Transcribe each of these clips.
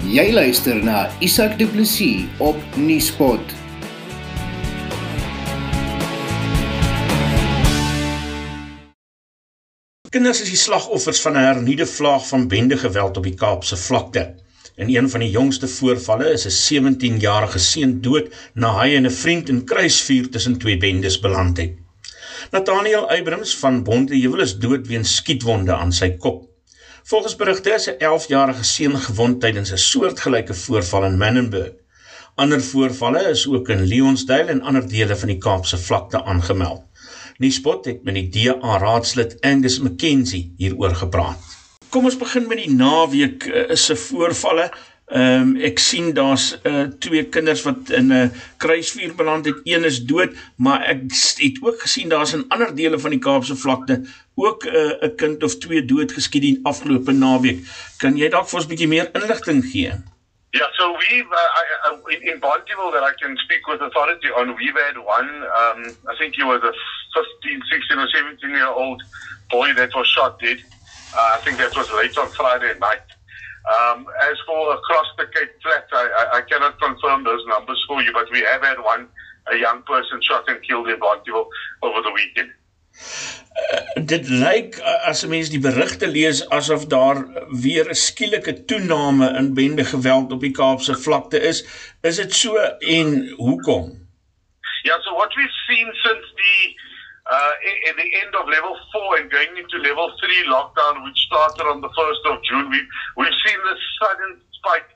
Jy luister na Isak Du Plessis op Nieuwspot. Kinders is die slagoffers van 'n hernieude vlaag van bendegeweld op die Kaapse vlakte. In een van die jongste voorvalle is 'n 17-jarige seun dood na hy en 'n vriend in kruisvuur tussen twee bendes beland het. Nathaniel Eybrims van Bondeheuwel is dood weens skietwonde aan sy kop. Volgens berigte is 'n 11-jarige seun gewond tydens 'n soortgelyke voorval in Menenberg. Ander voorvalle is ook in Leonsdale en ander dele van die Kaapse vlakte aangemeld. Nuuspot het met die DA raadslid Angus McKenzie hieroor gepraat. Kom ons begin met die naweek uh, se voorvalle. Ehm um, ek sien daar's uh, twee kinders wat in 'n uh, kruisvuur beland het. Een is dood, maar ek het ook gesien daar's in ander dele van die Kaapse vlakte ook 'n uh, kind of twee dood geskiet die afgelope naweek. Kan jy dalk vir ons 'n bietjie meer inligting gee? Yeah, so we've uh, in, in Bondival that I can speak with authority on. We've had one. Um, I think he was a 15, 16 or 17 year old boy that was shot dead. Uh, I think that was late on Friday night. Um, as for across the Cape Flat, I, I, I, cannot confirm those numbers for you, but we have had one, a young person shot and killed in Bondival over the weekend. Uh, dit lyk uh, as 'n mens die berigte lees asof daar weer 'n skielike toename in bende geweld op die Kaapse vlakte is. Is dit so en hoekom? Yeah, so what we've seen since the uh, at the end of level four and going into level three lockdown, which started on the 1st of June, we've, we've seen this sudden spike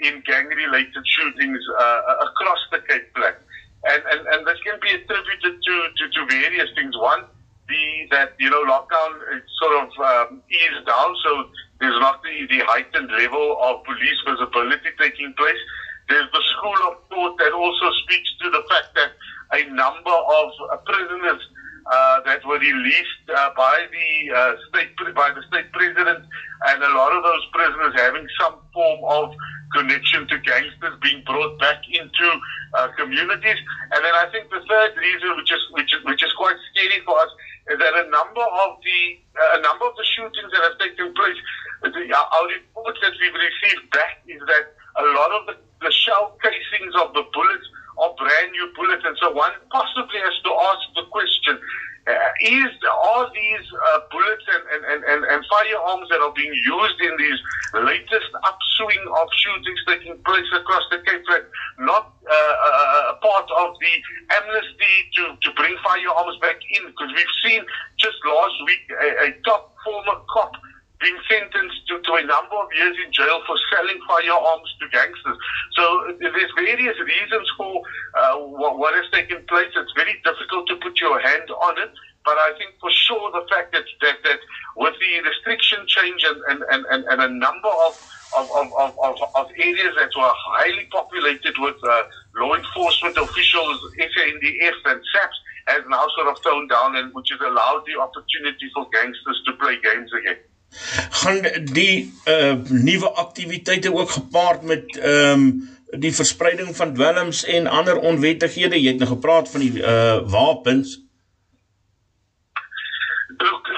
in gang related shootings uh, across the Cape Flat. And, and, and this can be attributed to, to, to various things. One, the, that, you know, lockdown is sort of um, eased down, so there's not the, the heightened level of police visibility taking place. There's the school of thought that also speaks to the fact that a number of uh, prisoners uh, that were released uh, by the uh, state by the state president, and a lot of those prisoners having some form of connection to gangsters being brought back into uh, communities. And then I think the third reason, which is which is which is quite scary for us, is that a number of the uh, a number of the shootings that have taken place, the, our reports that we've received back is that a lot of the, the shell casings of the bullets are brand new bullets, and so one possibly has to ask Is are these uh, bullets and, and, and, and, firearms that are being used in these latest upswing of shootings taking place across the Cape Flat not uh, part of the amnesty to, to bring firearms back in? Because we've seen just last week a, a top former cop been sentenced to, to a number of years in jail for selling firearms to gangsters. So there's various reasons for uh, what, what has taken place. It's very difficult to put your hand on it. But I think for sure the fact that, that, that with the restriction change and, and, and, and a number of, of, of, of, of areas that were highly populated with uh, law enforcement officials, SANDF and SAPS, has now sort of toned down and which has allowed the opportunity for gangsters to play games again. gaan die uh nuwe aktiwiteite ook gepaard met ehm um, die verspreiding van dwelms en ander onwettighede jy het nou gepraat van die uh wapens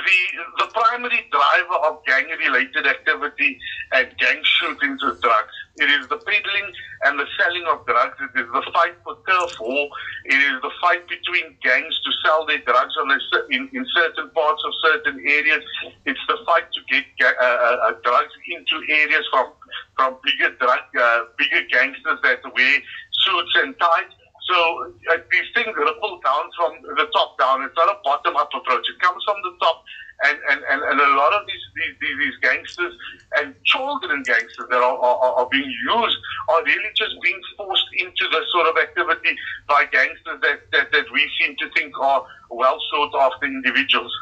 the the primary driver of gang related activity and gang shootings with drugs. It is the peddling and the selling of drugs. It is the fight for turf war. It is the fight between gangs to sell their drugs on a, in, in certain parts of certain areas. It's the fight to get uh, uh, drugs into areas from from bigger drug uh, bigger gangsters that wear suits and ties so uh, these things ripple down from the top down. It's not a bottom up approach. It comes from the top. And, and, and, and a lot of these, these, these, gangsters and children gangsters that are, are, are being used are really just being forced into this sort of activity by gangsters that, that, that we seem to think are well sought after individuals.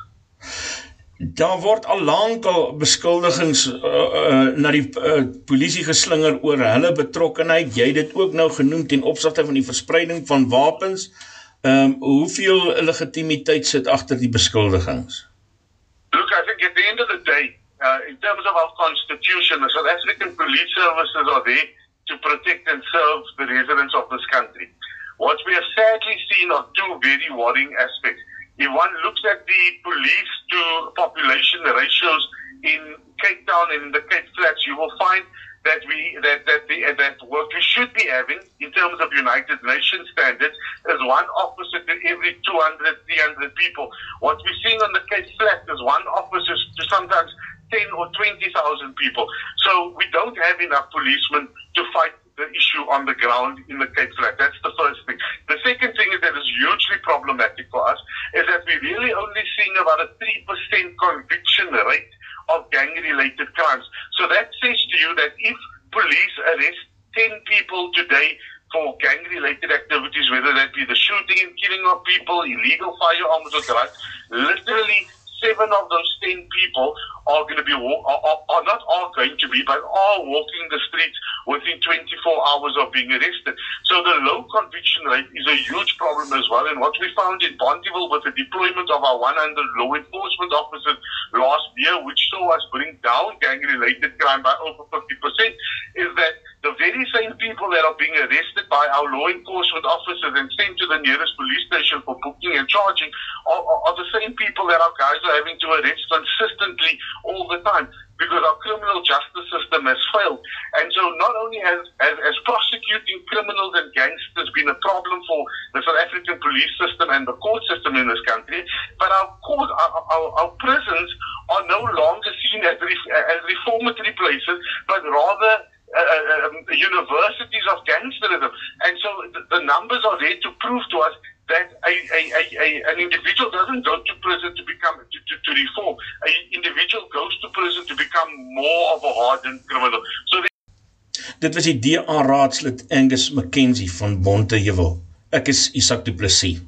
Daar word al lank al beskuldigings uh, uh, na die uh, polisie geslinger oor hulle betrokkeheid. Jy het dit ook nou genoem ten opsigte van die verspreiding van wapens. Ehm um, hoeveel legitimiteit sit agter die beskuldigings? Look, I think at the end of the day, uh, in terms of our constitution, the South African police services are there to protect and serve the residents of this country. What we have sadly seen are two very worrying aspects. If one looks at the police to population ratios in Cape Town and in the Cape Flats, you will find that we that that the that what we should be having in terms of United Nations standards is one officer to every 200, 300 people. What we're seeing on the Cape Flats is one officer to sometimes 10 or 20,000 people. So we don't have enough policemen to fight the issue on the ground in the Cape Flats. That's the first thing. The second hugely problematic for us is that we're really only seeing about a 3% conviction rate of gang-related crimes. So that says to you that if police arrest 10 people today for gang-related activities, whether that be the shooting and killing of people, illegal firearms or drugs, literally seven of those ten people are going to be are, are not are going to be, but are walking the streets within 24 hours of being arrested. So the low conviction rate is a huge problem as well. And what we found in Bonteheuwel with the deployment of our 100 law enforcement officers last year, which saw us bring down gang-related crime by over 50%, is that very same people that are being arrested by our law enforcement officers and sent to the nearest police station for booking and charging are, are, are the same people that our guys are having to arrest consistently all the time because our criminal justice system has failed. And so not only has, has, has prosecuting criminals and gangsters been a problem for the South African police system and the court system in this country, but our court, our, our, our prisons are no longer seen as, as reformatory places, but rather the, numbers are there to prove to us that a, a, a, a, an individual doesn't go to prison to become to, to, to reform. An individual goes to prison to become more of a hardened criminal. So they Dit was die DA raadslid Angus McKenzie van Bonteheuwel. Ek is Isak Du Plessis.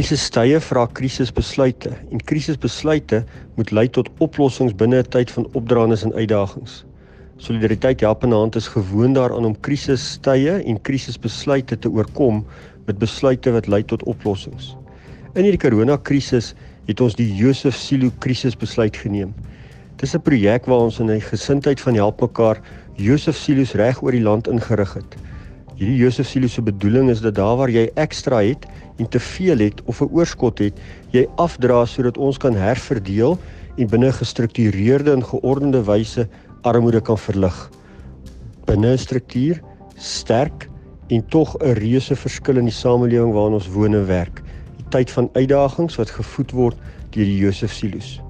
Krisistye vra krisisbesluite en krisisbesluite moet lei tot oplossings binne 'n tyd van opdraandes en uitdagings. Solidariteit help in hand is gewoond daaraan om krisistye en krisisbesluite te oorkom met besluite wat lei tot oplossings. In hierdie koronakrisis het ons die Josef Silo krisisbesluit geneem. Dis 'n projek waar ons in 'n gesindheid van help mekaar Josef Silos reg oor die land ingerig het. Hierdie Josef Silo se bedoeling is dat daar waar jy ekstra het en te veel het of 'n oorskot het, jy afdra sodat ons kan herverdeel en binne gestruktureerde en geordende wyse armoede kan verlig. Binne 'n struktuur sterk en tog 'n reuse verskil in die samelewing waarin ons woon en werk. Die tyd van uitdagings wat gevoed word deur die Josef Silos.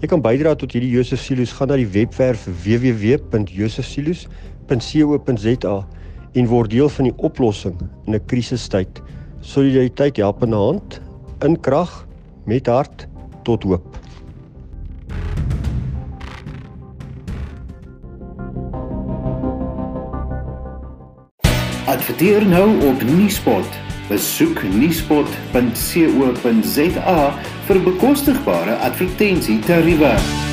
Jy kan bydra tot hierdie Josef Silos gaan na die webwerf www.josefsilos.co.za en word deel van die oplossing in 'n krisistyd. Solidariteit help in hand, in krag, met hart tot hoop. Adverteer nou op Nuuspot. Besoek nuuspot.co.za vir bekostigbare advertensie tariewe.